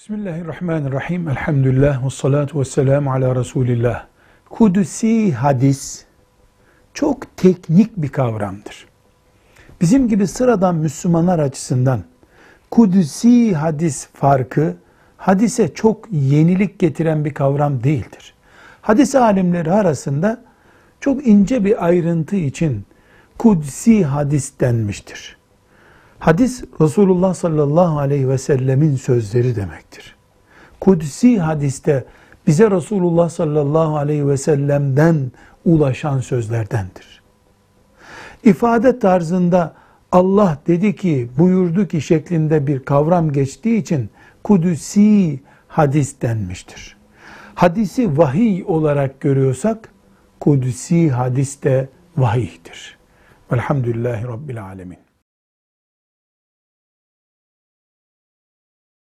Bismillahirrahmanirrahim. Elhamdülillah ve salatu ve selamu ala Resulillah. Kudusi hadis çok teknik bir kavramdır. Bizim gibi sıradan Müslümanlar açısından kudusi hadis farkı hadise çok yenilik getiren bir kavram değildir. Hadis alimleri arasında çok ince bir ayrıntı için kudsi hadis denmiştir. Hadis Resulullah sallallahu aleyhi ve sellemin sözleri demektir. Kudsi hadiste bize Resulullah sallallahu aleyhi ve sellem'den ulaşan sözlerdendir. İfade tarzında Allah dedi ki, buyurdu ki şeklinde bir kavram geçtiği için kudüsi hadis denmiştir. Hadisi vahiy olarak görüyorsak, kudüsi hadis de vahiydir. Velhamdülillahi Rabbil Alemin.